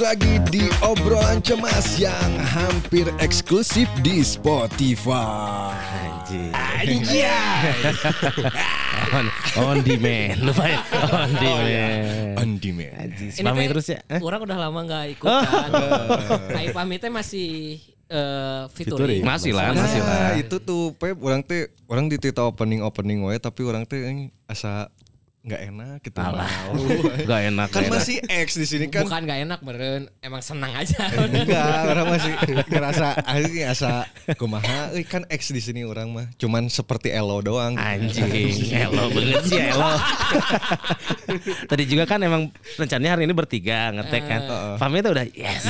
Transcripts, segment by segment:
balik lagi di obrolan cemas yang hampir eksklusif di Spotify. Anjing. on, on demand. Lupa ya. On demand. On demand. Anjing, Ini teh, terus ya. Eh? Orang udah lama nggak ikut kan. Ai pamitnya masih eh Featuring. featuring. Masih lah, Nah, masih lah. itu tuh Pep orang teh orang di tita opening opening wae tapi orang teh asa nggak enak gitu Alah. mau. Gak enak. kan enak. masih X di sini kan Bukan gak enak meren, emang senang aja. enggak orang masih ngerasa asli asa kumaha euy kan X di sini orang mah cuman seperti Elo doang Anjing, elo banget sih elo. Tadi juga kan emang rencananya hari ini bertiga ngetek kan. Fahmi itu udah yes.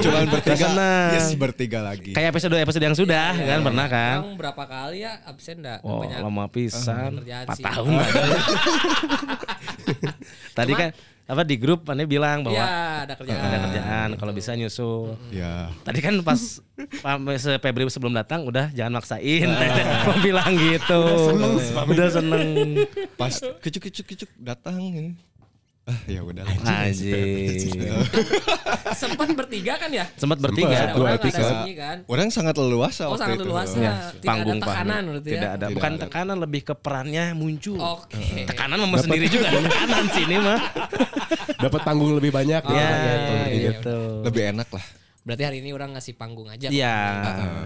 cuman bertiga Senang. yes bertiga lagi Kayak episode episode yang sudah kan pernah kan. Orang berapa kali ya absen dah Oh, banyak. lama pisan. Kerjaan 4 sih. tahun. Tadi kan apa di grup mana bilang bahwa Ya, ada kerjaan. ada kerjaan kalau bisa nyusul. ya Tadi kan pas Pak se- Febri sebelum datang udah jangan maksain. Mau bilang gitu. Udah seneng. pas kicuk kicuk kicuk datang ini ah ya udah Anjing. Sempat bertiga kan ya? Sempat bertiga. Ada dua orang ada episode. sini kan. orang sangat leluasa Oh sangat leluasa. Ya, Tidak panggung ada tekanan berarti Tidak ya. ada, bukan tekanan lebih ke perannya muncul. Oke. Tekanan mah sendiri juga ada tekanan sih ini mah. Dapat panggung lebih banyak Oh, ya, iya, iya, iya. gitu. lebih enak lah Berarti hari ini orang ngasih panggung aja. Iya.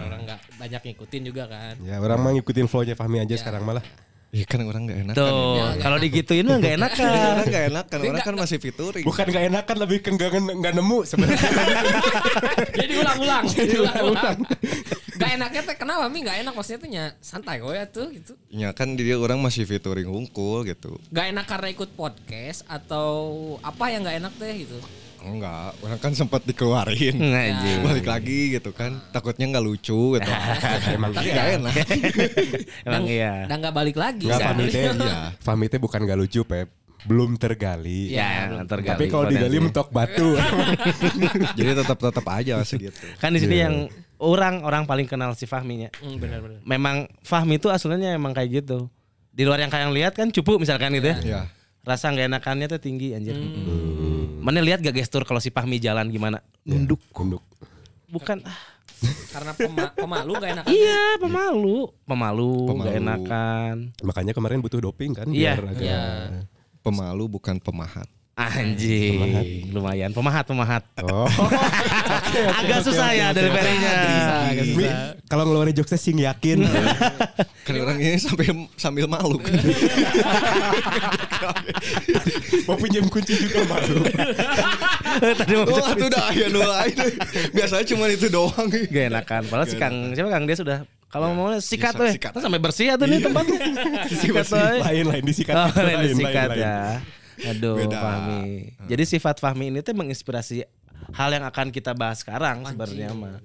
Orang nggak banyak ngikutin juga kan. Ya orang mah ngikutin flow-nya Fahmi aja sekarang malah. Iya kan orang gak enak Tuh, kalau digituin mah gak enak kan. orang gak enak kan orang kan masih fituring Bukan gak enakan lebih ke nggak nggak nemu sebenarnya. Jadi ulang-ulang. Jadi ulang-ulang. Gak enaknya teh kenapa Mi gak enak maksudnya tuh nya santai kok ya tuh gitu. ya kan dia orang masih fituring unggul gitu Gak enak karena ikut podcast atau apa yang gak enak teh gitu. Enggak orang kan sempat dikeluarin Anjing. balik lagi gitu kan takutnya nggak lucu gitu Emang tapi iya. enak Emang iya. Dan gak balik lagi. Enggak Fahmi teh. Iya. Fahmi teh bukan gak lucu, Pep. Belum tergali. Ya, tergali. Tapi kalau digali mentok batu. jadi tetap tetap aja segitu Kan di sini Iya. yang orang orang paling kenal si Fahminya. Hmm, benar-benar. Memang Fahmi itu aslinya emang kayak gitu. Di luar yang kalian lihat kan cupu misalkan gitu ya. ya Rasa nggak enakannya tuh tinggi anjir. Hmm. Mana lihat gak gestur kalau si Fahmi jalan gimana? Nunduk. Kunduk. Bukan ah. Karena pema- pemalu gak enak. Iya, pemalu. Pemalu, Pemalu. gak enakan. Makanya kemarin butuh doping kan Iya. biar agak Iya. pemalu bukan pemahat Anjing, lumayan. Pemahat, pemahat. Oh. Agak susah ya dari perinya. Agak Mi, susah. kalau ngeluarin jokesnya sing yakin. kan orang ini sampai sambil malu Mau pinjam kunci juga malu. Tadi mau oh itu udah ya nu lain biasanya cuma itu doang Gak enakan. Padahal si Kang, siapa Kang dia sudah kalau mau sikat tuh, sikat. sampai bersih ya tuh nih tempatnya. Sikat tuh. lain lain disikat. Oh, lain disikat ya. Aduh, Beda. Fahmi. Jadi sifat Fahmi ini tuh menginspirasi hal yang akan kita bahas sekarang sebenarnya mah.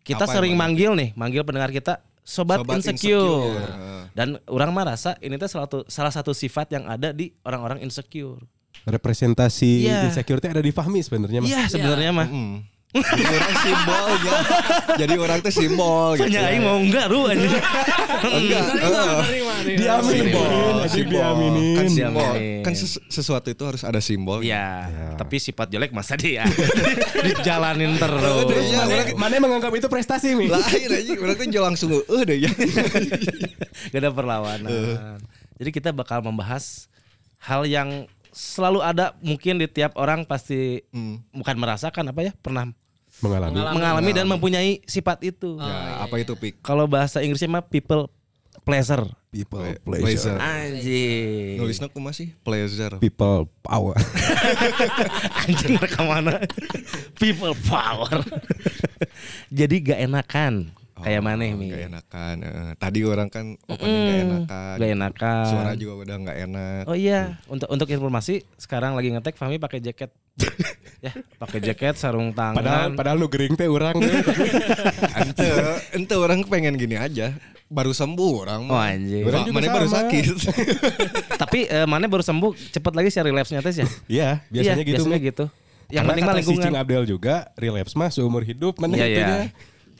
Kita Apa sering manggil nih, manggil pendengar kita sobat, Sobat insecure. insecure. Dan orang mah rasa ini tuh salah satu salah satu sifat yang ada di orang-orang insecure. Representasi Iya. insecurity ada di Fahmi sebenarnya. Mas. Iya, sebenarnya mah. Hmm. Jadi orang simbolnya. Jadi orang tuh simbol gitu. Tanya aing mau enggak ru anjing. Enggak. Diaminin, Simbol, simbol. diaminin. Kan simbol. Kan ses- sesuatu itu harus ada simbol. Iya, Ya. tapi sifat jelek masa dia dijalanin terus. Iya, Mana, menganggap itu prestasi mi? lain aja orang tuh langsung eh deh ya. Gak ada perlawanan. Jadi kita bakal membahas hal yang selalu ada mungkin di tiap orang pasti Hmm. bukan merasakan apa ya pernah Mengalami. Mengalami. mengalami dan mempunyai sifat itu. Ya, apa itu pik? Kalau bahasa Inggrisnya mah people pleasure. People Pleasure. Anjing. Nulisnya aku masih pleasure. People power. Anjing rekam mana? People power. Jadi gak enakan. Kayak mana Mi? Gak enakan. eh. Tadi orang kan opening gak enakan. Gak enakan. Suara juga udah gak enak. Oh iya, untuk untuk informasi sekarang lagi ngetek Fahmi pakai jaket. ya, pakai jaket, sarung tangan. Padahal padahal nu gering teh urang teh. Ente, ente orang pengen gini aja. Baru sembuh orang. Oh anjing. Orang mana baru sakit. Tapi eh, mana baru sembuh cepet lagi sih relapse-nya tes ya? Iya, biasanya Iya, gitu. biasanya gitu. Yang Karena penting mah lingkungan. Cing Abdel juga relapse mah seumur hidup mana Iya, itu iya. ya.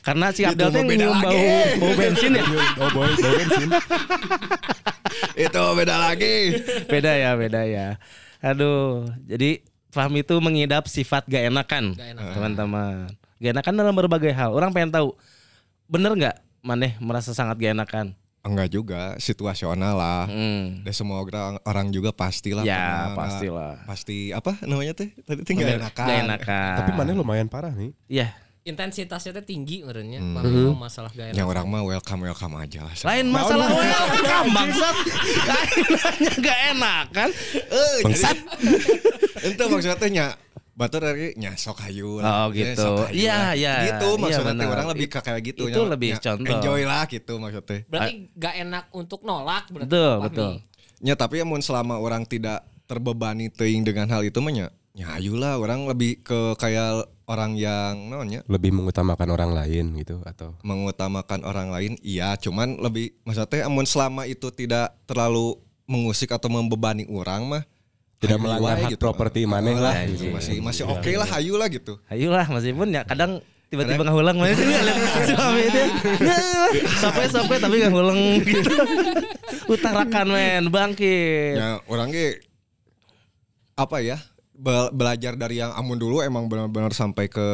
Karena si mah beda nyium bau, bau bensin ya? Oh boy, bau bensin. itu beda lagi. beda ya, beda ya. Aduh, jadi Fahmi itu mengidap sifat gak enakan, Gak enakan. teman-teman. Gak enakan dalam berbagai hal. Orang pengen tahu, bener nggak Maneh merasa sangat gak enakan? Enggak juga, situasional lah. Hmm. Dan semua orang, orang juga pastilah Ya, pernah- pastilah. Pasti apa namanya teh? Tadi teh enggak enakan. Gak enakan. Tapi mana lumayan parah nih. Iya. Intensitasnya teh tinggi menurutnya. Hmm. Mami mau masalah enak. Yang orang mah welcome welcome aja lah. Lain masalah welcome bangsat. Lainnya gak enakan. Eh, jadi itu maksudnya batur dari nya sok hayu Oh, Ya, gitu. Iya, lah. iya, Gitu iya, maksudnya teh benar. orang lebih ke kayak gitu Itu lebih Nya, contoh. Enjoy lah gitu maksudnya. Berarti gak enak untuk nolak berarti. Betul, betul. Ya tapi amun selama orang tidak terbebani teuing dengan hal itu mah nya ya hayu lah orang lebih ke kayak orang yang namanya Lebih mengutamakan orang lain gitu atau mengutamakan orang lain iya cuman lebih maksudnya amun selama itu tidak terlalu mengusik atau membebani orang mah Tidak hayu melanggar hak properti maneh lah. gitu. masih masih oke lah hayu lah gitu Ayolah meskipun ya kadang tiba-tiba ngahulang mana itu lihat si Fahmi itu. Sampai sampai tapi ngahulang gitu. Utarakan men, bangkit. ya orang ge apa ya be- belajar dari yang amun dulu emang benar-benar sampai ke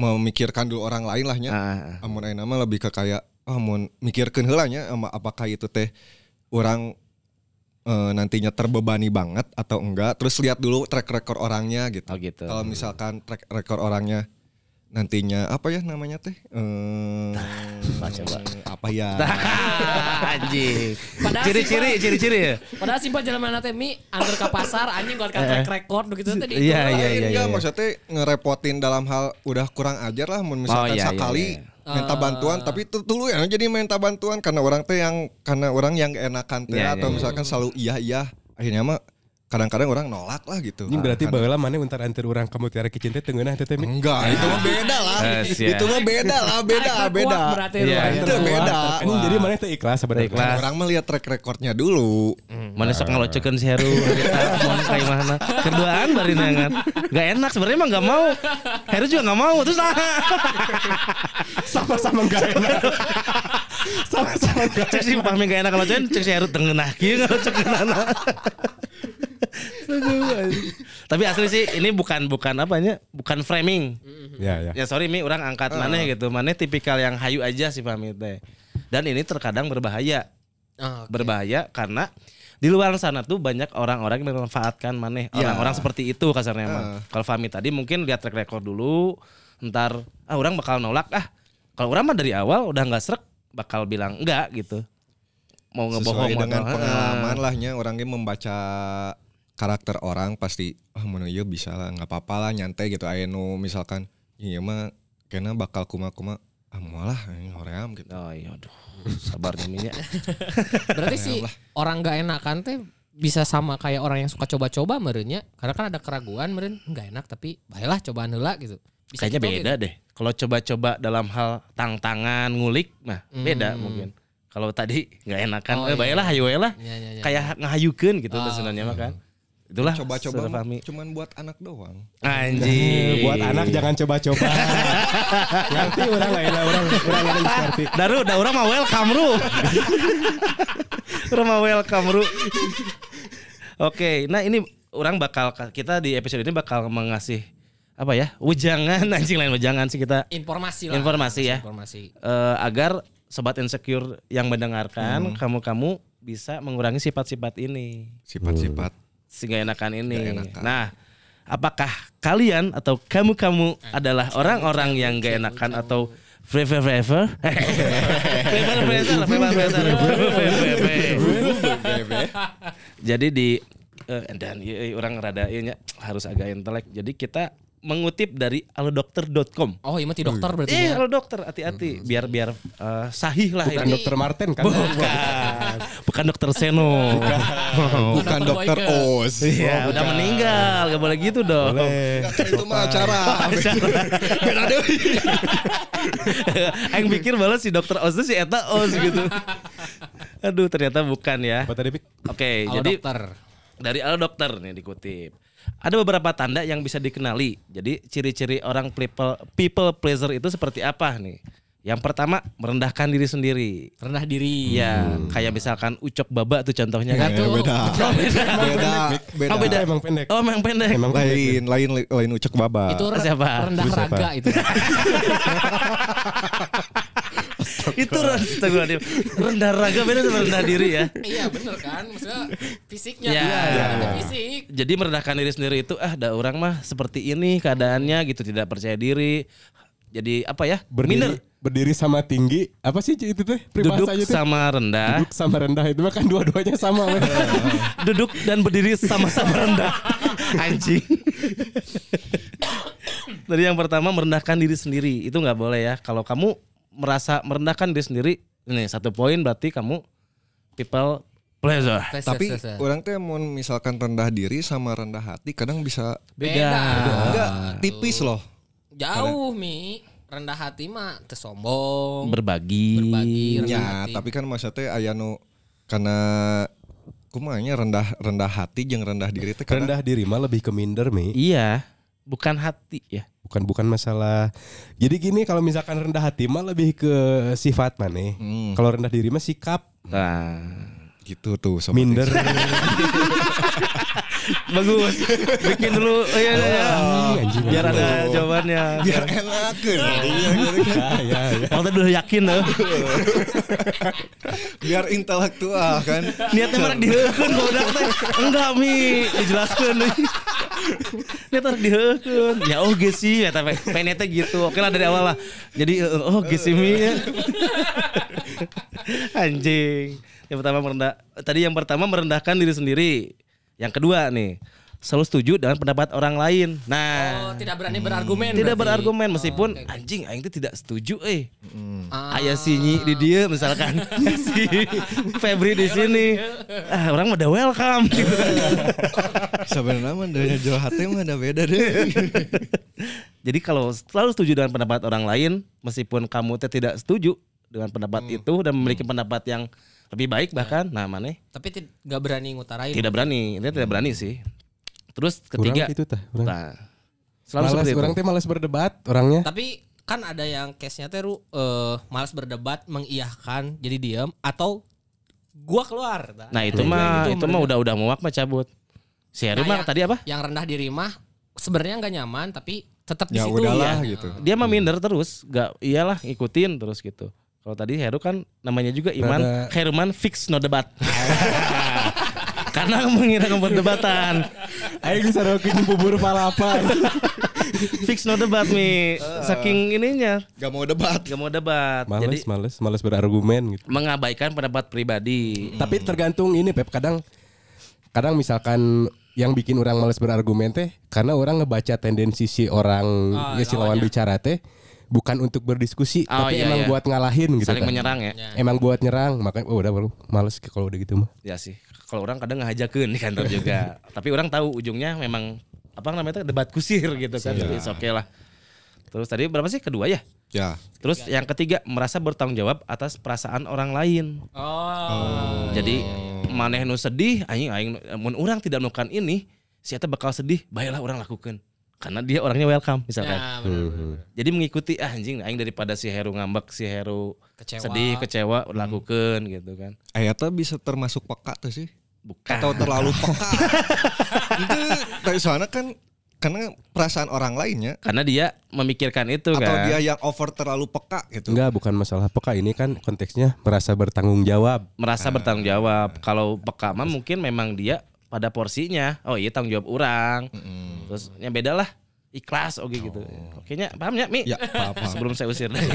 memikirkan dulu orang lain lah nya. Ah, amun ayeuna mah lebih ke kayak oh, amun mikirkeun heula nya apakah itu teh orang eh, nantinya terbebani banget atau enggak? Terus lihat dulu track record orangnya gitu. Oh gitu. kalau misalkan track record orangnya nantinya apa ya namanya teh eh coba. apa ya Anjing. Ciri-ciri, ciri-ciri ya. Padahal simpel jalan mana teh mi angker ke pasar anjing buat Eh. track record begitu tadi. Iya, iya, iya, ya, iya. maksudnya ngerepotin dalam hal udah kurang ajar lah mun misalkan Oh, iya, iya, sekali iya. minta bantuan tapi itu dulu ya jadi minta bantuan karena orang teh yang karena orang yang enakan teh Iya, atau iya, misalkan selalu iya iya akhirnya mah kadang-kadang orang nolak lah gitu. Ini berarti Kan- baheula maneh untar antar orang kamu tiara kicin teh teungeunah teh teh. Mi? enggak itu mah beda lah. Eh, itu mah beda lah, beda, beda. Iya. Itu beda. Ini jadi maneh teh ikhlas sebenarnya. Ikhlas. Orang mah lihat track recordnya dulu. Mana sok ngalocekeun si Heru mon kayak mana. Keduaan bari nangan. Gak enak sebenarnya emang gak mau. Heru juga gak mau terus nah. Sama-sama enggak enak. Sama-sama enggak Cek si Fahmi gak enak ngalocekeun cek si Heru tengenah kieu ngalocekeun Tapi asli sih ini bukan bukan apanya, bukan framing. Ya ya. Ya sorry Mi, orang angkat maneh gitu. Maneh tipikal yang hayu aja sih Fahmi teh. Dan ini terkadang berbahaya. Ah, oke. Berbahaya karena di luar sana tuh banyak orang-orang yang memanfaatkan maneh. Ya. Orang-orang seperti itu kasarnya emang. Kalau Fahmi tadi mungkin lihat track record dulu, ntar ah orang bakal nolak ah. Kalau orang mah dari awal udah nggak srek bakal bilang enggak gitu. Mau ngebohong Sesuai dengan pengalaman lahnya orangnya membaca karakter orang pasti ah mana ieu bisa lah nggak apa-apa lah nyantai gitu aya nu misalkan iya mah kena bakal kuma-kuma ah malah hoream gitu. Oh iya aduh. Sabarnya minyak. Berarti sih orang gak enakan teh bisa sama kayak orang yang suka coba-coba merenya karena kan ada keraguan meren nggak enak tapi baiklah cobaan heula gitu. Bisa Kayaknya gitu, beda deh. Kalau coba-coba dalam hal tang-tangan, ngulik, nah beda Hmm. mungkin. Kalau tadi nggak enakan, Oh, eh iya. baiklah hayu we lah. Ya, ya, ya. Kayak ngahayukeun gitu Ah. sebenarnya mah kan. Itulah Coba-coba cuman buat anak doang. Anjing. Buat anak jangan coba-coba. Ngerti orang lain lah orang orang lain ngerti. Daru, da orang mah welcome ru. orang mah welcome ru. Oke, nah ini orang bakal kita di episode ini bakal mengasih apa ya? Wejangan anjing lain wejangan sih kita informasi lah. Informasi ya. Informasi. eh, agar sobat insecure yang mendengarkan kamu-kamu bisa mengurangi sifat-sifat ini Sifat-sifat sehingga enakan ini. Nggak enakan. Nah, apakah kalian atau kamu-kamu adalah orang-orang yang gak enakan atau flavor flavor. Jadi di eh, dan iya, iya, orang rada iya nya, harus agak intelek. Jadi kita mengutip dari alodokter.com. Oh, iya mah ti dokter berarti. Eh, ya. kalau dokter hati-hati biar biar eh, sahih lah Bukan ini. dokter Martin kan? Bukan. Bukan dokter Seno. bukan dokter Boyke. Oz. Iya, udah meninggal, gak boleh gitu dong. Kan itu mah acara. Beda deh. Aing pikir balas si dokter Oz itu si Eta Oz gitu. Aduh, ternyata bukan ya. Apa tadi? Oke, Halo, jadi dokter. dari Al Dokter nih dikutip. Ada beberapa tanda yang bisa dikenali. Jadi ciri-ciri orang people people pleaser itu seperti apa nih? Yang pertama merendahkan diri sendiri. rendah diri. Ya, kayak misalkan ucok baba tuh contohnya kan. Eh, beda. beda. Beda. Oh, beda. Emang pendek. Oh, memang pendek. Emang pendek. Lain, lain, lain ucek baba. Itu re- Siapa? rendah Itu siapa? raga itu. itu rendah raga beda sama rendah diri ya. iya bener kan, maksudnya fisiknya. Ya. Iya, Ya. ada fisik. Jadi merendahkan diri sendiri itu ah ada orang mah seperti ini keadaannya gitu tidak percaya diri. Jadi apa ya? Minder. Berdiri, berdiri sama tinggi. Apa sih itu teh? Duduk teh? sama rendah. Duduk sama rendah itu mah kan dua-duanya sama. Duduk dan berdiri sama-sama rendah. Anjing. Jadi yang pertama merendahkan diri sendiri itu nggak boleh ya. Kalau kamu merasa merendahkan diri sendiri, ini satu poin berarti kamu people pleasure. Tes, Tapi orang teh mau misalkan rendah diri sama rendah hati kadang bisa Beda. enggak tipis loh. Jauh Mi. Rendah hati mah tersombong. Berbagi. Berbagi. rendah Ya, hati. tapi kan maksudnya aya nu karena kumanya rendah rendah hati jeung rendah diri teh kadang rendah diri mah lebih ke minder, Mi. Iya, bukan hati ya. Bukan bukan masalah. Jadi gini kalau misalkan rendah hati mah lebih ke sifat mana? Hmm. Kalau rendah diri mah sikap. Nah, gitu tuh sobat Minder. bagus. Bikin dulu oh, iya, iya, iya. Anjing, biar ada jawabannya. biar enak gitu. ya, ya, ya. Kalau udah yakin loh. biar intelektual kan. Niatnya merek diheukeun bodak teh. Enggak mi, dijelaskeun nih. Niat merek diheukeun. Ya oh ge sih ya tapi teh gitu. Oke lah dari awal lah. Jadi eh, oh ge sih mi. Anjing. Yang pertama merendah tadi yang pertama merendahkan diri sendiri. Yang kedua nih, selalu setuju dengan pendapat orang lain. Oh, Nah, tidak berani berargumen. tidak berarti. berargumen Oh, meskipun oke. anjing aing teh tidak setuju eh. Ah. Ayah si Nyi di dia misalkan si Febri di sini. Ah, orang udah welcome gitu. Sebenarnya mah dari jual hati mah ada beda deh. Jadi kalau selalu setuju dengan pendapat orang lain meskipun kamu teh tidak setuju dengan pendapat itu dan memiliki pendapat yang lebih baik bahkan nah mana Tapi tid- nggak berani ngutarain. tidak berani, ini tidak berani sih. Terus Kurang ketiga gitu tah. Orang. nah, selalu Malas, seperti itu. orang teh malas berdebat orangnya. Tapi kan ada yang case-nya teh Ru, eh, malas berdebat, mengiyahkan, jadi diam atau gua keluar. Nah, itu Yang mah gitu itu mah mereka. udah udah muak mah cabut. Si Heru Nah, mah tadi apa? Yang rendah diri mah sebenarnya nggak nyaman tapi tetap di ya situ udahlah ya. gitu. Dia mah minder terus, gak iyalah ngikutin terus gitu. Kalau tadi Heru kan namanya juga Iman Rada- Heruman fix no debat. Karena mengira perdebatan. Ayo bisa rokin bubur palapa. Fix no debat nih. Saking ininya Gak mau debat. gak mau debat. Males, Jadi males, males berargumen gitu. mengabaikan pendapat pribadi. Tapi tergantung ini Pep kadang kadang misalkan yang bikin orang males berargumen teh karena orang ngebaca tendensi si orang Ah, ya si lawan bicara teh bukan untuk berdiskusi Oh, tapi iya, emang iya. buat ngalahin gitu Saling kan. menyerang ya. Ya. Emang buat nyerang makanya oh, udah baru males kalau udah gitu mah. Ya sih. Kalau orang kadang ngajakeun di kantor juga. Tapi orang tahu ujungnya memang apa namanya itu debat kusir gitu kan. Tapi it's okay lah. Terus tadi berapa sih kedua ya? Ya. Terus yang ketiga merasa bertanggung jawab atas perasaan orang lain. Oh. Jadi maneh nu sedih aing aing mun orang tidak melakukan ini, si eta bakal sedih, baiklah orang lakukan. Karena dia orangnya welcome misalkan. Ya, bener, bener, bener. Jadi mengikuti ah anjing aing daripada si Heru ngambek, si Heru Kecewa. sedih, kecewa lakukan gitu kan. Ayatnya bisa termasuk peka tuh sih. Bukan. Atau terlalu peka. Itu dari soalnya kan karena perasaan orang lainnya Karena dia memikirkan itu atau kan. dia yang over terlalu peka gitu. Enggak, bukan masalah peka ini kan konteksnya merasa bertanggung jawab. merasa bertanggung jawab. Kalau peka mah mungkin memang dia pada porsinya. Oh iya tanggung jawab orang. Terus yang beda lah ikhlas oke gitu. Oke nya paham ya Mi? Ya, paham, paham. Sebelum saya usir dari.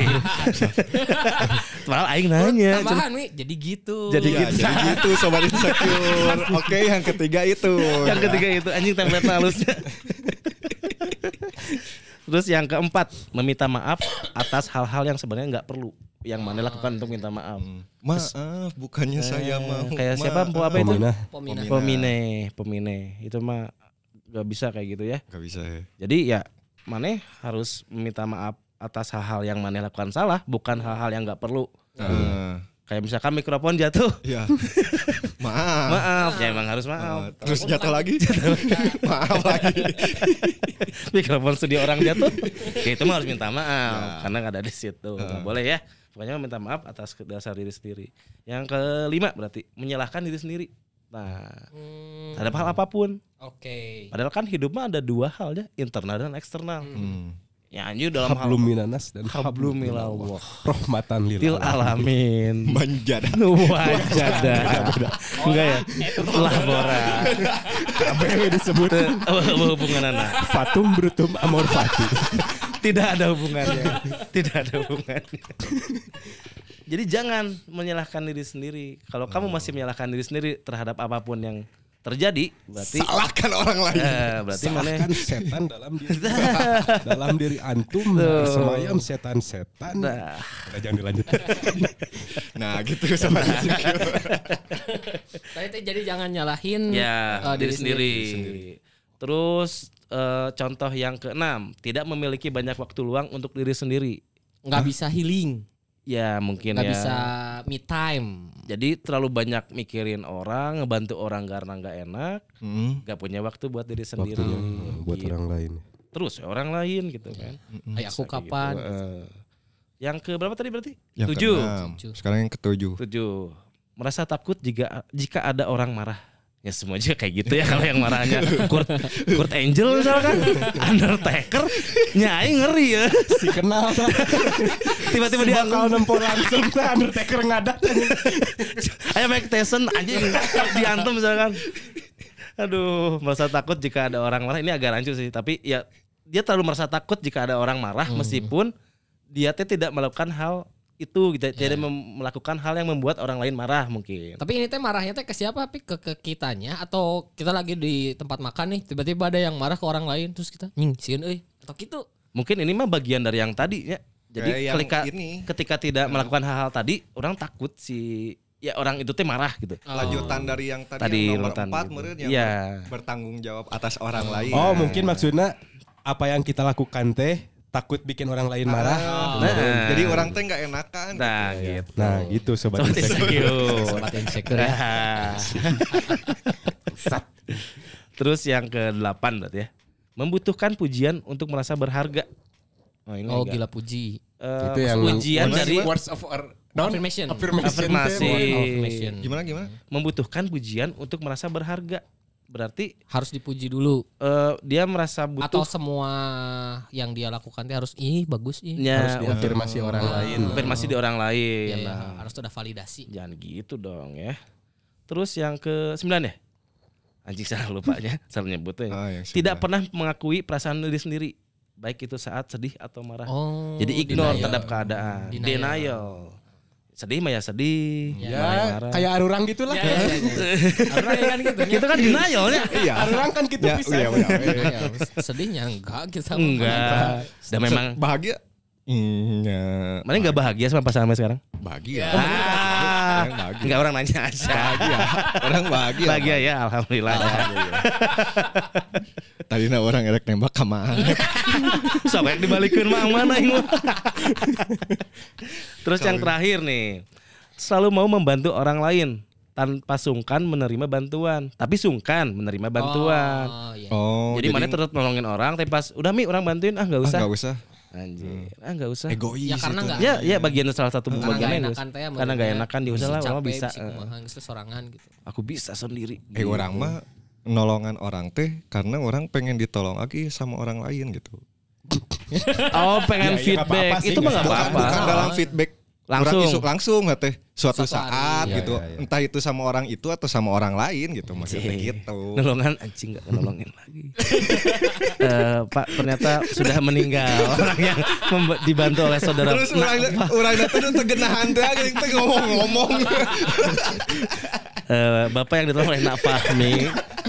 Padahal aing nanya. Tambahan Mi, jadi gitu. Jadi Iya, gitu. jadi gitu sobat insecure. Oke, yang ketiga itu. yang ketiga itu anjing template halusnya. Terus yang keempat meminta maaf atas hal-hal yang sebenarnya nggak perlu yang mana lakukan untuk minta maaf. Maaf, bukannya saya mau. Kayak siapa Maaf. empu apa itu? Peminah. Pomina. Pemine, pemine. Itu mah gak bisa kayak gitu ya. Gak bisa ya. Jadi ya Maneh harus meminta maaf atas hal-hal yang Maneh lakukan salah, bukan hal-hal yang nggak perlu. Nah, Kayak misalkan mikrofon jatuh, ya. Maaf. Maaf, ya emang harus maaf. Terus jatuh lagi. Maaf lagi. Mikrofon studio orang jatuh. ya itu mah harus minta maaf karena nggak ada di situ. Nggak boleh ya. Pokoknya minta maaf atas dasar diri sendiri. Yang kelima berarti menyalahkan diri sendiri. Nah, Hmm, ada hal apa pun. Oke. Padahal kan hidup mah ada dua hal ya, internal dan eksternal. Hmm. Ya anjir dalam hal minanas dan hablum minallah. rahmatan lil Til alamin. Manjada. Wajada. Enggak ya? Labora. Kabeh disebut Apa hubungan anak? fatum brutum amor fati. Tidak ada hubungannya. Tidak ada hubungannya. Jadi jangan menyalahkan diri sendiri. Kalau kamu masih menyalahkan diri sendiri terhadap apa pun yang terjadi, berarti Salahkan orang lain. eh, berarti mana? Setan dalam diri dalam diri antum semayam setan-setan. Nah, Udah jangan dilanjut. Nah, gitu sama Tadi teh jadi jangan nyalahin ya eh, diri sendiri. Terus eh, contoh yang keenam, tidak memiliki banyak waktu luang untuk diri sendiri. nggak bisa healing, Ya mungkin nggak ya. bisa me time. Jadi terlalu banyak mikirin orang, ngebantu orang karena nggak enak, Hmm. nggak punya waktu buat diri sendiri. Waktu buat Gitu. orang lain. Terus ya orang lain gitu kan. Kayak aku Kayak kapan? gitu, eh. Yang ke berapa tadi berarti? Yang. Tujuh. Sekarang yang ketujuh. Tujuh. Merasa takut jika jika ada orang marah. Ya semua juga kayak gitu ya kalau yang marahnya Kurt, Kurt Angel misalkan Undertaker Nyai ngeri ya Si kenal? Tiba-tiba dia Bakal nempel langsung tuh Undertaker ngadat. Ayo Mike Tyson anjing diantem misalkan. Aduh, merasa takut jika ada orang marah. Ini agak rancu sih, tapi ya dia terlalu merasa takut jika ada orang marah meskipun dia teh tidak melakukan hal itu gitu. Tidak mem- melakukan hal yang membuat orang lain marah mungkin. Tapi ini teh marahnya teh ke siapa? Tapi ke, ke kitanya atau kita lagi di tempat makan nih tiba-tiba ada yang marah ke orang lain terus kita nying sieun euy atau gitu. Mungkin ini mah bagian dari yang tadi ya. Jadi Kayak yang ketika ini. ketika tidak melakukan hal-hal tadi, orang takut si ya orang itu teh marah gitu. Lanjutan dari yang tadi, Tadi yang nomor urutan empat gitu. meureun yang Iya. ber- bertanggung jawab atas orang lain. Oh mungkin maksudnya apa yang kita lakukan teh takut bikin orang lain marah. Nah. Jadi orang teh nggak enakan. Nah, gitu. Nah gitu sobat Sobat insecure. Sobat insecure ya. Sat. Terus yang ke-8 berarti ya. Membutuhkan pujian untuk merasa berharga. Oh, ini Oh agak- gila puji. Eh, Itu yang pujian dari words of our, non? Affirmation. affirmation. Iya. Affirmation. Gimana gimana? membutuhkan pujian untuk merasa berharga. Berarti Harus dipuji dulu eh, dia merasa butuh atau semua yang dia lakukan teh harus ih bagus ih. nya harus diafirmasi orang lain. afirmasi di orang lain. Iya, iya, Nah, harus ada validasi. Jangan gitu dong ya. Terus yang ke-9 ya? Anjing salah lupanya, salah nyebutnya. Ah, yang Tidak sembilan. pernah mengakui perasaan diri sendiri, baik itu saat sedih atau marah. Oh. Jadi ignore denial. terhadap keadaan. Denial. Denial. Sedih mah ya sedih, Ya. marah ya Ya marah. kayak arurang gitu lah. Ya, ya, ya, ya. Karena ya kan gitu. Kita kan denialnya. Iya. Arurang kan gitu Ya, bisa. iya, benar. Ya, sedihnya enggak kita Enggak. Dan memang bahagia. Iya. mana enggak bahagia sama pasangan sekarang? Bahagia. Ah, bahagia. enggak orang nanya aja. Bahagia. Orang bahagia. Bahagia ya, alhamdulillah. Tadi na orang erek nembak ka mana. Sok yang dibalikin mah mana yang Terus yang terakhir nih, selalu mau membantu orang lain tanpa sungkan menerima bantuan, tapi sungkan menerima bantuan. Oh, iya. Oh, jadi, mana terus nolongin orang, tapi pas udah mi orang bantuin ah nggak ah, usah. nggak usah. Anjir, ah nggak usah. Egois. Ya karena itu. nggak Ya, ya bagian salah satu karena nggak bagiannya enakan teh ya, karena nggak menurutnya. enakan mama capek, bisa. eh. geus teh sorangan gitu. Aku bisa sendiri. Eh orang mah nolongan orang teh karena orang pengen ditolong lagi sama orang lain gitu. Oh pengen Ya, ya, feedback apa-apa sih, itu mah nggak Bukan, apa-apa. bukan dalam feedback Langsung. Isu langsung nggak teh suatu Suatu saat hari. gitu Ya, ya, ya. entah itu sama orang itu atau sama orang lain gitu maksudnya Cih, gitu Nolongan anjing gak nolongin lagi. Eh, Pak ternyata sudah meninggal orang yang dibantu oleh saudara. terus Nah, orang orang itu tuh tegenahan teh itu ngomong-ngomong eh, Bapak yang ditolong oleh Nak Fahmi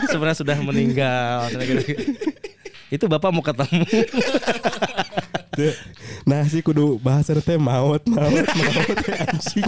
sebenarnya sudah meninggal. Itu Bapak mau ketemu. Nah sih kudu bahasa teh maut maut maut anjing.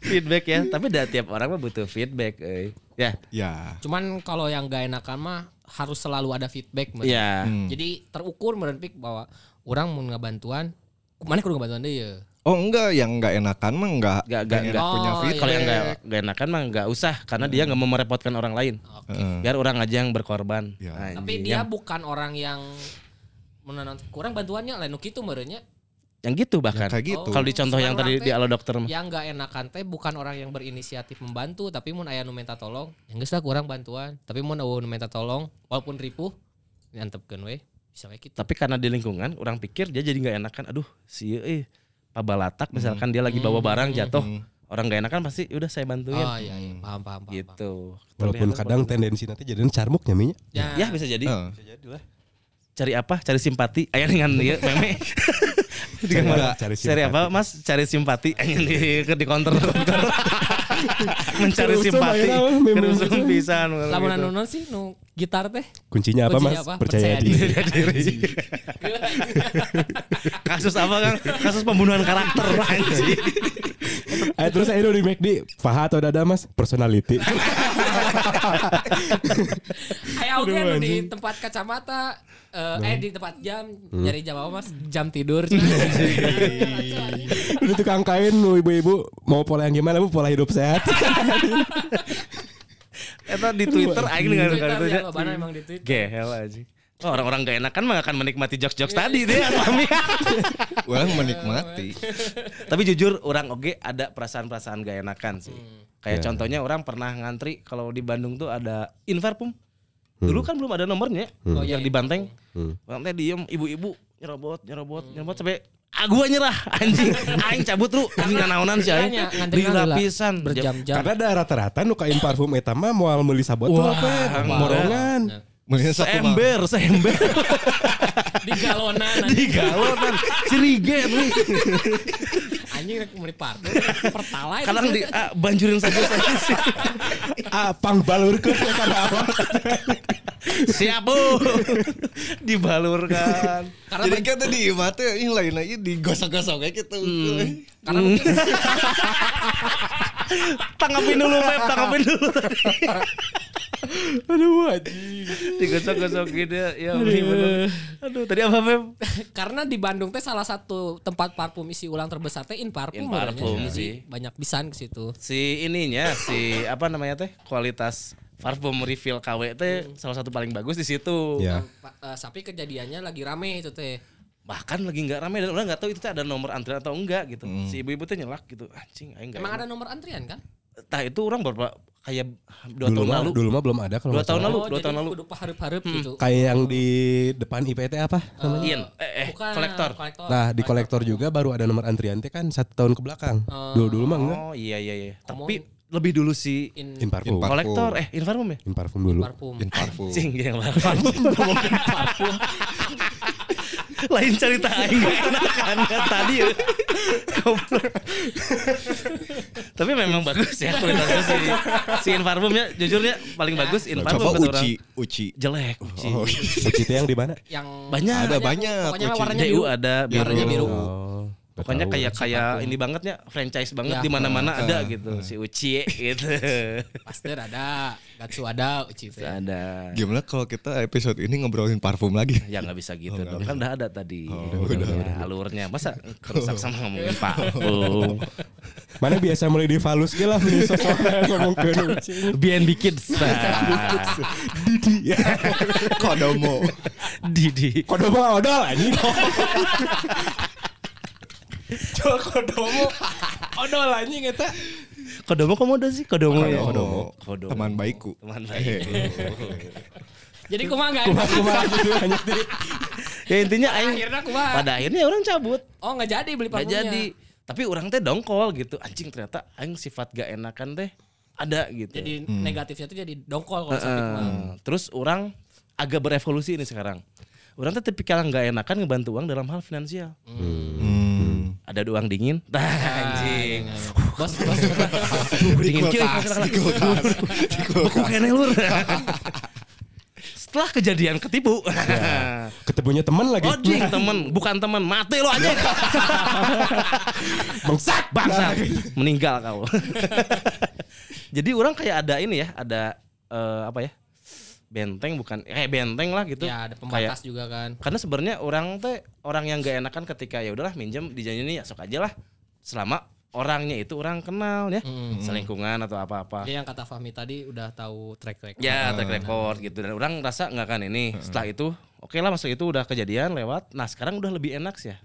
feedback ya, tapi dah tiap orang mah butuh feedback. eh. Ya, ya Cuman kalau yang gak enakan mah harus selalu ada feedback. ya. Hmm. Jadi terukur meureun pik bahwa orang mau ngabantuan, mana kudu ngabantuan deh ya. Oh enggak, yang enggak enakan mah enggak Nggak- nggak- pengen nggak. punya Oh, feedback. Kalau yang nggak nggak enakan mah nggak usah karena dia nggak mau merepotkan orang lain. Heeh. Biar orang aja yang berkorban. Ya. Anjing. Tapi dia yang, bukan orang yang menonton kurang bantuannya lain nu kitu merenya yang gitu bahkan. Kayak gitu. Kalau di contoh yang tadi di alo dokter mah. yang nggak enakan teh bukan orang yang berinisiatif membantu tapi mun aya nu minta tolong yang geus lah kurang bantuan tapi mun eueuh nu minta tolong walaupun ripuh nyantepkeun we bisa we kitu Tapi karena di lingkungan orang pikir dia jadi nggak enakan. Aduh, si eh pabalatak misalkan dia lagi bawa barang jatuh. Orang nggak enakan pasti udah saya bantuin. oh iya iya paham paham paham, paham. gitu. Walaupun kadang tendensi nanti jadi carmuk nyaminya. ya, Ya bisa jadi. Heeh. Bisa jadi lah. Cari apa? Cari simpati. Aya dengan dia meme. Cari Cari, cari cari apa Mas? Cari simpati. Aya di di counter counter. Mencari simpati. Kerusum pisan. lamun anu non sih nu gitar teh Kuncinya apa Kuncinya Mas? apa? Percaya Percaya diri. Kasus apa Kang? Kasus pembunuhan karakter anjing. Eh, terus saya di McD, Faha atau Dada Mas? Personality. Aya oge anu di tempat kacamata eh, eh di tempat jam nyari jam apa Mas? Jam tidur. Ini tukang kain nu ibu-ibu mau pola yang gimana bu? Pola hidup sehat. Eta di Twitter aing dengan Twitter kali ya, lobana emang di Twitter. Gehel aja. Oh, orang-orang gak enakan mah akan menikmati jokes-jokes tadi deh kami. Orang menikmati. Tapi jujur orang oke ada perasaan-perasaan gak enakan sih. Kayak contohnya orang pernah ngantri kalau di Bandung tuh ada Infarpum. Dulu kan belum ada nomornya Oh, iya, yang di Banteng. Orang teh diem ibu-ibu nyerobot nyerobot nyerobot sampai ah gua nyerah anjing aing cabut lu anjing naonan sih aing heula. lapisan berjam-jam. Karena ada rata-rata nu kain parfum eta mah moal meuli sabot Wah, apa? wah. Morongan. Mending satu mah. seember seember. Di galonan di galonan. Ciriget nih anjing rek meuli parfum pertalite kadang di ah, banjurin saja saja Ah, pang balurkeun kan awal. Siap bu. Dibalurkan. Karena Jadi kita di mata ini lain lagi digosok-gosok kayak gitu. karena mungkin tanggapin dulu Pep tanggapin dulu Aduh anjing. digosok-gosokin ya. Ya bener aduh tadi apa Pep karena di Bandung teh salah satu tempat parfum isi ulang terbesar teh In Parfum In Parfum sih. banyak pisan ke situ. Si ininya si apa namanya teh? Kualitas parfum refill KW teh salah satu paling bagus di situ. Ya. Pa- eh, tapi kejadiannya lagi rame itu teh. Bahkan lagi nggak ramai dan orang nggak tahu itu teh ada nomor antrian atau enggak gitu. Si ibu-ibu teh nyelak gitu. Anjing aing emang enak. ada nomor antrian kan? Tah itu orang berapa? Kayak dua Dulu tahun mah lalu. dulu mah belum ada kalau Dua tahun lalu, oh dua jadi tahun lalu. kudu pahareup-hareup gitu. Kayak yang di depan IPT apa? namanya? Ian eh, eh Bukan, kolektor. kolektor. Nah di kolektor. juga baru ada nomor antrian teh kan satu tahun ke belakang. Dulu dulu mah enggak. oh iya iya iya. Tapi lebih dulu si In, In parfum. In parfum. kolektor eh Infarmum ya In parfum dulu. Parfum In parfum. Cing yang parfum ngomongin parfum. Lain cerita aing enakan ya tadi ya. Tapi memang bagus ya kualitasnya si si Infarmumnya jujurnya paling bagus Infarmum Coba kata orang. uci, uci. Jelek uci. Oh, Uci teh yang di mana? yang Banyak. Ada banyak pokoknya kucing. warnanya biru ada biru. Warnanya biru. Oh. Pokoknya tahu. kayak kayak ini banget ya franchise banget Ya. di mana-mana ada gitu si Uci gitu. Pasteur ada Gatsu ada Uci teh ada. Gimana kalau kita episode ini ngobrolin parfum lagi? Ya nggak bisa gitu Oh, dong. Kan udah ada tadi. Oh, udah, udah, alurnya. Masa kerusak sama ngomongin parfum. Mana biasa mulai di falus ge lah beli sosokan ngomong ke BNB Kids. Didi. Kodomo. Didi. Kodomo odol anjing. Jual kodomo. Odol anjing eta. Kodomo komodo sih, Kodomo ya. Kodomo. Kodomo. Teman baikku. Teman baik. jadi kumaha enggak enak Kumaha gitu anjing. ya intinya aing akhirnya kumaha pada akhirnya orang cabut. oh nggak jadi beli Gak parfumnya jadi. Tapi orang teh dongkol gitu. Anjing ternyata aing sifat gak enakan teh ada gitu. jadi negatifnya tuh jadi dongkol kalau sampai Eh, kumaha terus orang agak berevolusi ini sekarang. Orang tuh tipikal nggak enakan ngebantu uang dalam hal finansial. Hmm. Ada uang dingin, tah anjing. bos bos dingin Beku kene lur. Setelah kejadian ketipu. Ketemunya teman lagi. Ojing temen, bukan temen, mati lo aja. Bangsat Bangsa, meninggal kau. Jadi orang kayak ada ini ya, ada eh, apa ya? Benteng bukan eh benteng lah gitu. Ya ada Kayak pembatas juga kan. karena sebenarnya orang teh orang yang gak enakan ketika ya udahlah minjem di ini ya sok aja lah. Selama orangnya itu orang kenal ya selingkungan atau apa-apa. Dia yang kata Fahmi tadi udah tahu track record. ya track record gitu. Dan orang rasa nggak kan ini. Setelah itu oke lah masa itu udah kejadian lewat. Nah sekarang udah lebih enak sih ya.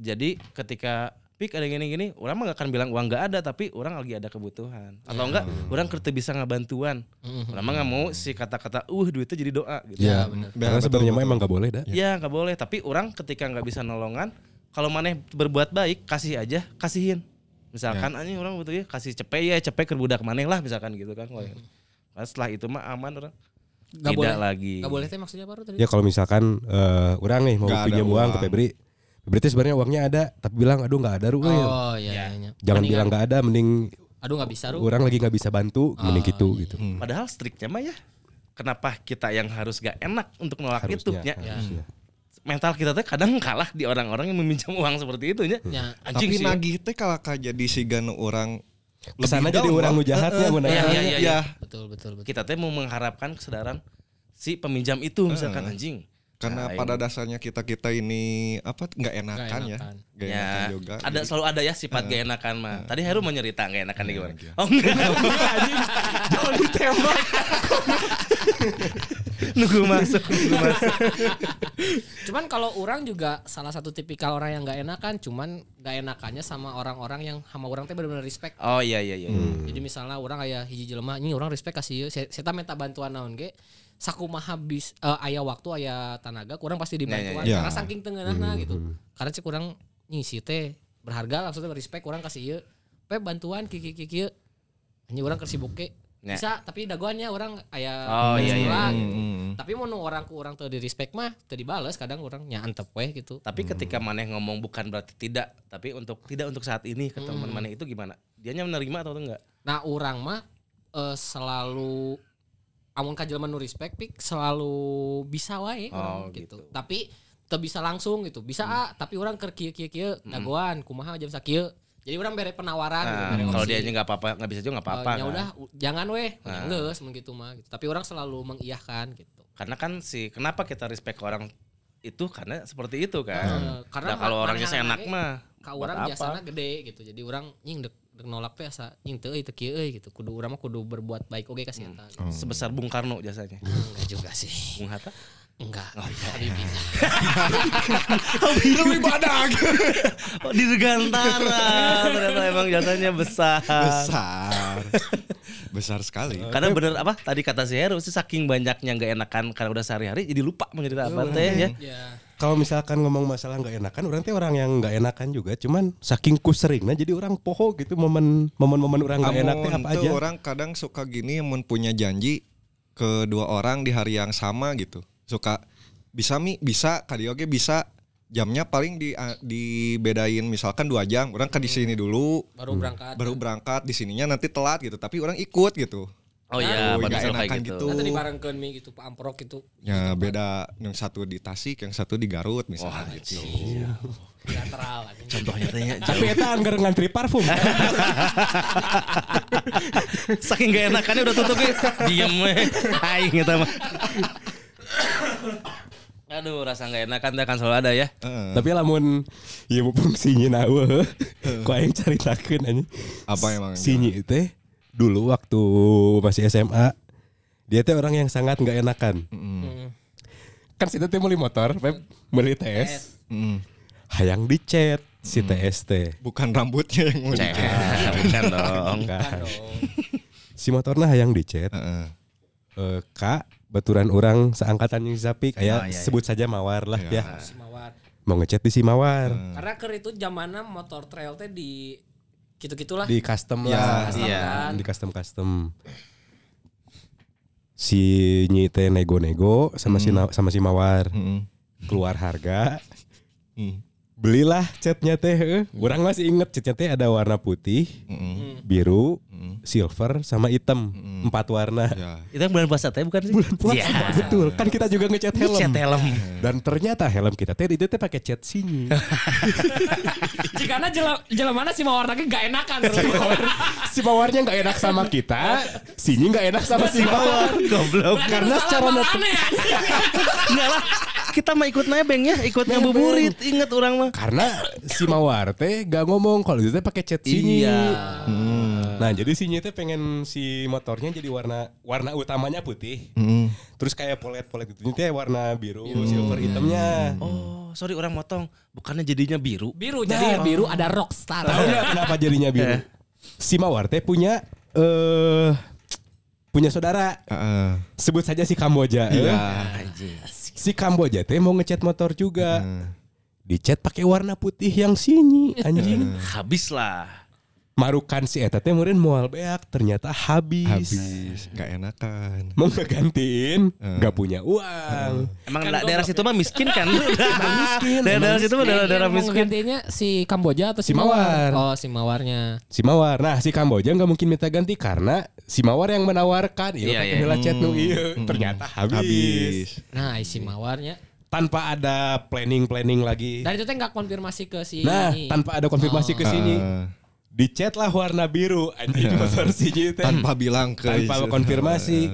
Jadi ketika pik ada gini-gini orang mah gak akan bilang uang nggak ada tapi orang lagi ada kebutuhan atau enggak orang kerja bisa ngebantuan orang mah nggak mau si kata-kata uh duitnya jadi doa gitu Ya, karena sebenarnya mah emang nggak boleh dah. Ya nggak boleh. Tapi orang ketika nggak bisa nolongan, kalau maneh berbuat baik kasih aja, kasihin. Misalkan anjing orang butuh ya kasih cepet ya cepet ke budak maneh lah misalkan gitu kan. Nah, setelah itu mah aman orang. Gak Tidak boleh. lagi. Gak boleh teh maksudnya baru tadi. Ya kalau misalkan eh, orang nih mau pinjam uang ke uang. Febri teh sebenarnya uangnya ada, tapi bilang aduh nggak ada ru. euy." Oh iya iya. iya. Jangan Mendingan, bilang nggak ada, mending Aduh nggak bisa Ru. orang lagi nggak bisa bantu, mending gitu iya, gitu. Padahal striknya mah ya. Kenapa kita yang harus gak enak untuk nolak itu Harusnya. ya? harusnya. Mental kita tuh kadang kalah di orang-orang yang meminjam uang seperti itu ya. Ya. Anjing Tapi sih. nagih teh kalau jadi si gana orang Ke sana jadi orang nu jahatnya mun Iya, aya. iya, iya, iya. Betul betul betul. Kita teh mau mengharapkan kesadaran si peminjam itu misalkan anjing. Karena Nah, pada dasarnya kita kita ini apa nggak enakan, ya, enakan. nggak enakan Ya, juga. ada Jadi- selalu ada ya sifat gak enakan mah. Tadi Heru mau nyerita gak enakan di gimana? iya. Oh enggak. Jangan ditembak. Nunggu masuk, nunggu masuk. Cuman kalau orang juga salah satu tipikal orang yang nggak enakan, cuman nggak enakannya sama orang-orang yang sama orang teh benar-benar respect. Oh iya iya iya. Jadi misalnya orang kayak hiji jelema ini orang respect kasih saya saya minta bantuan naon ge sakumaha habis eh, aya waktu aya tenaga kurang pasti dibantuan ya. karena saking tengenahna gitu. Karena cek kurang ngisi teh berharga langsung teh respect kurang kasih ieu. Pe bantuan kiki kiki Hanya orang kesibuk ke Ya. bisa tapi dagoannya orang aya Oh, iya, iya, iya. gitu. Hmm. Tapi mau orang ku orang teu di respect mah teu dibales kadang orang nya antep we gitu. Tapi ketika maneh ngomong bukan berarti tidak, tapi untuk tidak untuk saat ini ke teman maneh itu gimana? Dianya menerima atau enggak? Nah, orang mah eh, selalu amun ka jelema nu respect pik selalu bisa wae Oh, gitu. gitu. Tapi teu bisa langsung gitu. Bisa ah, tapi orang keur kieu kieu kieu dagoan kumaha jam sakieu. Jadi orang bere penawaran gitu, Nah, bere kalau dia nggak apa-apa, nggak bisa juga nggak apa-apa. Eh, ya kan? udah u- jangan weh, nah. geus mun gitu mah gitu. Tapi orang selalu mengiyahkan gitu. Karena kan si kenapa kita respect ke orang itu karena seperti itu kan. Eh, karena Nah, kalau orangnya seenak mah Ka buat orang biasanya gede gitu. Jadi orang nying dek, dek nolak teh asa nying teu euy teu kieu euy gitu. Kudu urang mah kudu berbuat baik oge ka si eta. gitu. sebesar Bung Karno jasanya. Enggak juga sih. Bung Hatta? Enggak. Oh, iya, Habibie. Lebih badak. Oh, di Dirgantara ternyata emang jasanya besar. Besar. Besar sekali. Karena bener apa tadi kata si Heru sih saking banyaknya nggak enakan karena udah sehari-hari jadi lupa mau cerita apa teh ya. Ya. Kalau misalkan ngomong masalah nggak enakan, orang teh orang yang nggak enakan juga, cuman saking ku seringnya jadi orang poho gitu. Momen momen-momen orang nggak enak teh apa aja. orang kadang suka gini mun punya janji ke dua orang di hari yang sama gitu. Suka bisa mi? Bisa. Kadi oge bisa. Jamnya paling di dibedain misalkan dua jam. Orang ke di sini dulu. Baru berangkat. baru berangkat. Di sininya nanti telat gitu. Tapi orang ikut gitu Oh iya, Oh, pada nggak selalu kayak enakan gitu. gitu. Nanti dibarengkeun mi gitu Pak Amprok gitu. ya beda yang satu di Tasik yang satu di Garut misalnya gitu Bilateral aja. Contohnya teh ya, Tapi eta anggar ngantri parfum. saking gak enakannya udah tutup ya. Diem. Aing eta mah. Aduh, rasa gak enakan teh kan selalu ada ya. Heeh. Tapi lamun ieu fungsinya nawe, ku aing caritakeun anjing. apa emang Si Nyi teh dulu waktu masih SMA dia teh orang yang sangat nggak enakan. Hmm. Kan si teh beli motor, Pep, beli TS, Mm. hayang dicet si TS teh. bukan rambutnya yang mau dicet. bukan dong. Dong. Si motornya hayang dicet. Heeh. Eh, Kak, baturan orang seangkatan yang Zapik, Oh, aya iya, iya. sebut saja Mawar lah Iya. ya. Si Mawar. Mau ngechat di si Mawar. Karena ker itu zamannya motor trail teh di gitu-gitulah. Di custom Ya, lah. Custom iya. kan. Di custom custom. Si Nyi teh nego-nego sama si Na- sama si Mawar. Mm-mm. Keluar harga. Mm. Belilah catnya teh. eh. Orang masih inget catnya teh ada warna putih, Mm-mm. biru, Silver sama hitam, empat warna. Ya. Itu yang bulan puasa teh bukan sih? Bulan puasa, Iya. betul. Kan kita juga ngecat helm. Cat helm. Dan ternyata helm kita teh itu teh pakai cat sinyi. Jika jela jela mana sih mawar lagi gak enakan si mawarnya nggak enak sama kita, sinyi nggak enak sama si mawar. Goblok. Karena secara Enggak lah. Kita mah ikut nebeng ya, ikut ngabuburit. Ingat orang mah. karena si mawar teh gak ngomong kalau itu teh pakai cat sinyi. Iya. Nah jadi sinyi teh pengen si motornya jadi warna warna utamanya putih. Mm. Terus kayak polet-polet itu teh warna biru, silver hitamnya. Oh, sorry orang motong. Bukannya jadinya biru. Biru jadi biru ada rockstar. Tahu nggak kenapa jadinya biru? Si Mawar teh punya eh punya saudara. Heeh. Sebut saja si Kamboja. Iya. Eh, Si Kamboja teh mau ngecat motor juga. Dicat pakai warna putih yang sinyi anjing. Habis lah. Marukan si eta teh meureun moal beak ternyata habis. Habis, nggak enakan. Mau ngegantiin nggak punya uang. Emang da- daerah situ mah miskin kan? miskin, Daerah daerah situ mah daerah daerah Yang mau miskin. gantinya si Kamboja atau si, Si Mawar. Oh si Mawarnya. Si Mawar. Nah, si Kamboja nggak mungkin minta ganti karena si Mawar yang menawarkan. Iya, Iya, pakai iya. heula cat nu ieu. Ternyata habis. Habis. Nah si Mawarnya. Tanpa ada planning-planning lagi. Dan itu teh nggak konfirmasi ke si. Nah, tanpa ada konfirmasi ke sini. Heeh. Dicat lah warna biru. Anjing motor sinyi teh. tanpa bilang ke Tanpa konfirmasi.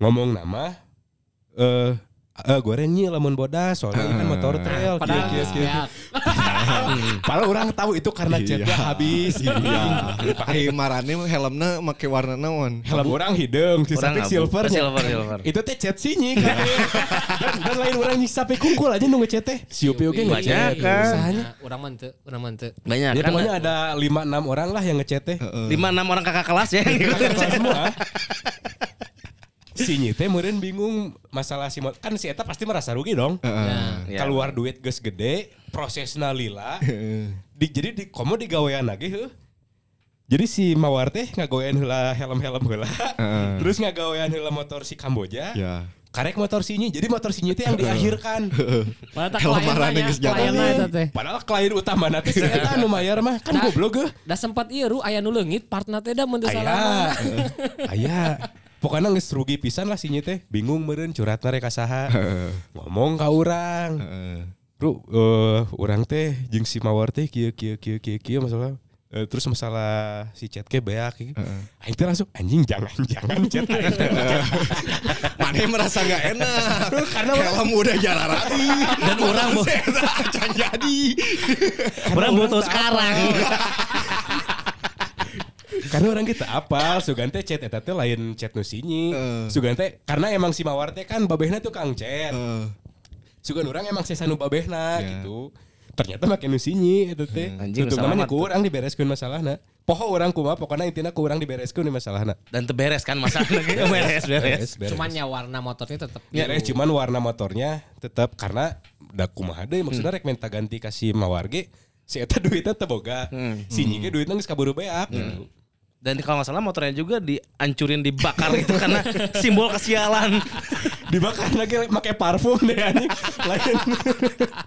Ngomong nama eh eh goreng nyi lamun bodas. Soalnya ini kan motor trail. Padahal kieu, kieu, kieu. ya, Padahal orang tahu itu karena catnya Iya. habis. Iya. Pakai marane mah helmna make warna naon? Helm orang hidung, Orang abu. silver. Silver, silver. Itu teh cat sinyi kan. dan, dan lain orang nyiksa sampai kungkul aja nunggu cat teh. Si Upi oge Banyak kan. Usahanya. Nah, Orang mente, orang mente. Banyak Ya kan. pokoknya ada 5 6 orang lah yang ngecat teh. Lima enam orang kakak kelas ya. semua. Si Nyi teh meureun bingung masalah si mot- kan si eta pasti merasa rugi dong. Nah, Iya. Keluar duit geus gede, prosesna lila. di, jadi di komo digawean lagi heuh. Jadi si Mawar teh ngagoean heula helm-helm heula. Heeh. Terus ngagawean heula motor si Kamboja. Ya. Karek motor si Nyi. Jadi motor si Nyi teh yang diakhirkan. Tak ya, teh. Padahal klien utama nanti si eta anu mayar mah kan Nah. goblok geuh. Da sempat ieu ru aya nu leungit partna teh da mun teu Aya. salah. Aya. Pokoknya geus rugi pisan lah si Nyi teh. Bingung meureun curhatna rek ka saha. Ngomong ka urang. Heeh. Bro, eh urang teh jeung si Mawar teh kieu kieu kieu kieu kieu masalah Eh, terus masalah si chat ke beak gitu. Aing teh langsung anjing jangan jangan chat. Mana merasa nggak enak karena helm udah jalan rapi dan orang mau jadi Orang butuh sekarang. Karena orang kita apal sugan teh chat eta teh lain chat nu sinyi. Eh. Sugan teh karena emang si Mawar teh kan babehna tuh kang chat. Eh, Sugan orang emang sesa nu babehna Ya. gitu. Ternyata makin nu sinyi eta teh. Anjing, Tutup salah namanya ku urang dibereskeun masalahna. Poho orang kumaha pokoknya intina ku urang dibereskeun nih masalahna. Dan teberes kan masalahnya. beres, beres. beres. Cuman ya warna motornya tetap Beres cuman warna motornya tetap karena da kumaha deui maksudnya rek minta ganti kasih mawarge si eta duitnya teu boga. Si Nyi ge duitnya geus kaburu beak. gitu. Dan kalau nggak salah motornya juga dihancurin dibakar gitu karena simbol kesialan. Dibakar lagi make parfum deh anjing. Lain.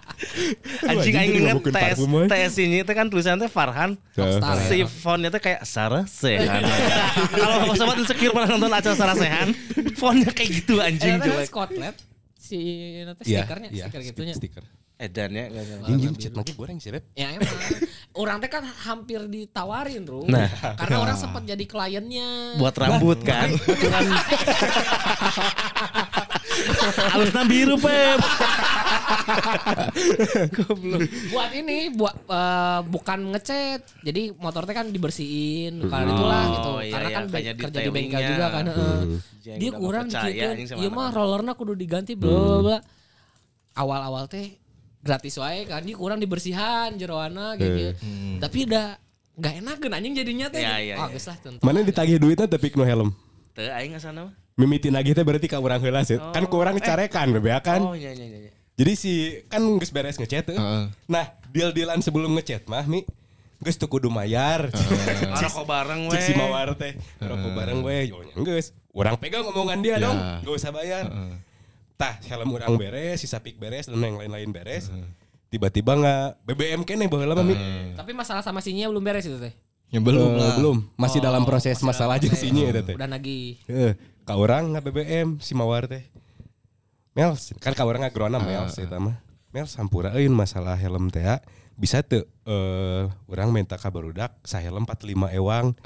Anjing aing inget tes tes ini teh kan tulisannya Farhan. Rockstar, Si fontnya teh kayak Sarah Sehan. Kalau sobat insecure pernah nonton acara Sarah Sehan, fontnya kayak gitu anjing Eh, jelek. Scotland si nanti Iya, stikernya iya, stiker gitunya. Stiker. Edan ya. nggak salah. Anjing chat lagi goreng sih, Beb. Ya emang orang teh kan hampir ditawarin, Ru. Nah. Karena orang sempat jadi kliennya. Buat rambut kan. Halusnya biru, Pep. buat ini buat eh, bukan ngecat. Jadi motor teh kan dibersihin karena itulah Oh, gitu. iya, karena iya, kan kayak kerja di bengkel juga kan. Yang Dia kurang gitu. Iya mah rollernya kudu diganti bla bla bla. Awal-awal teh gratis wae kan dia kurang dibersihan jeroana gitu. Tapi udah nggak enak kan anjing jadinya teh. Iya, Ah, iya. geus lah tentu. Mana ditagih duitnya tapi no helm. Teu aing ngasana mah. Mimiti nagih teh berarti ka urang heula sih. Kan ku urang dicarekan bebeak kan. Oh iya iya iya. iya. Jadi si kan geus beres ngechat tuh. Heeh. Nah, deal-dealan sebelum ngechat mah Mi geus tuh kudu mayar. Ngerokok bareng Cik weh. si Mawar teh rokok bareng we yo geus. Urang pegang omongan dia Ya. dong. Gak usah bayar. Tah, helm urang beres, si sapik beres dan yang lain-lain beres. Tiba-tiba nggak BBM kene baheula mah Mi. Tapi masalah sama sinya belum beres itu teh. Ya belum lah. belum masih dalam proses masalah jeung sinya eta teh Udah lagi. Heeh, ka urang nggak BBM si Mawar teh. Mel kan ka urang ngagrona Mel eta mah. Mel sampura euy masalah helm teh ya. bisa tuh eh urang minta ka barudak sahelm 45 ewang.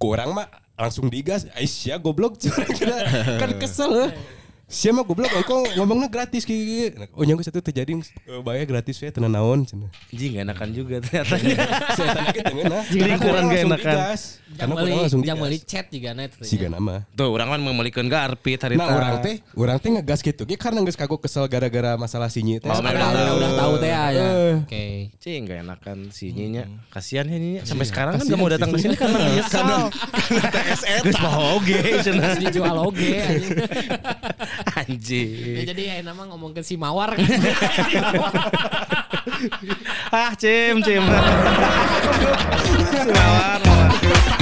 Ku urang mah langsung digas. Aisyah goblok kan kesel heuh. Sia mah goblok engko ngomongnya gratis ki. Oh nyangka satu terjadi eh, bayar gratis ya tenan naon cenah. Anjing gak enakan juga ternyata. Saya tanya nah. Jadi kurang gak enakan. Karena kurang langsung digas. beli chat juga na itu. Siga nama. Tuh orang kan memiliki garpit hari Nah, orang teh, orang teh ngegas gitu. Ge karena geus kagok kesel gara-gara masalah sinyi teh. Oh, Udah, tahu. teh ya. ya. Eh. Oke. Cing gak enakan si nyinya. Kasihan ya nyinya. Sampai sekarang kan gak mau datang ke sini karena menyesal. TSR. Geus mau oge cenah. Terus dijual oge Anjing. Ya, jadi ya enak mah ngomong ke si Mawar kan. ah, Cim, Cim. si Mawar, Mawar.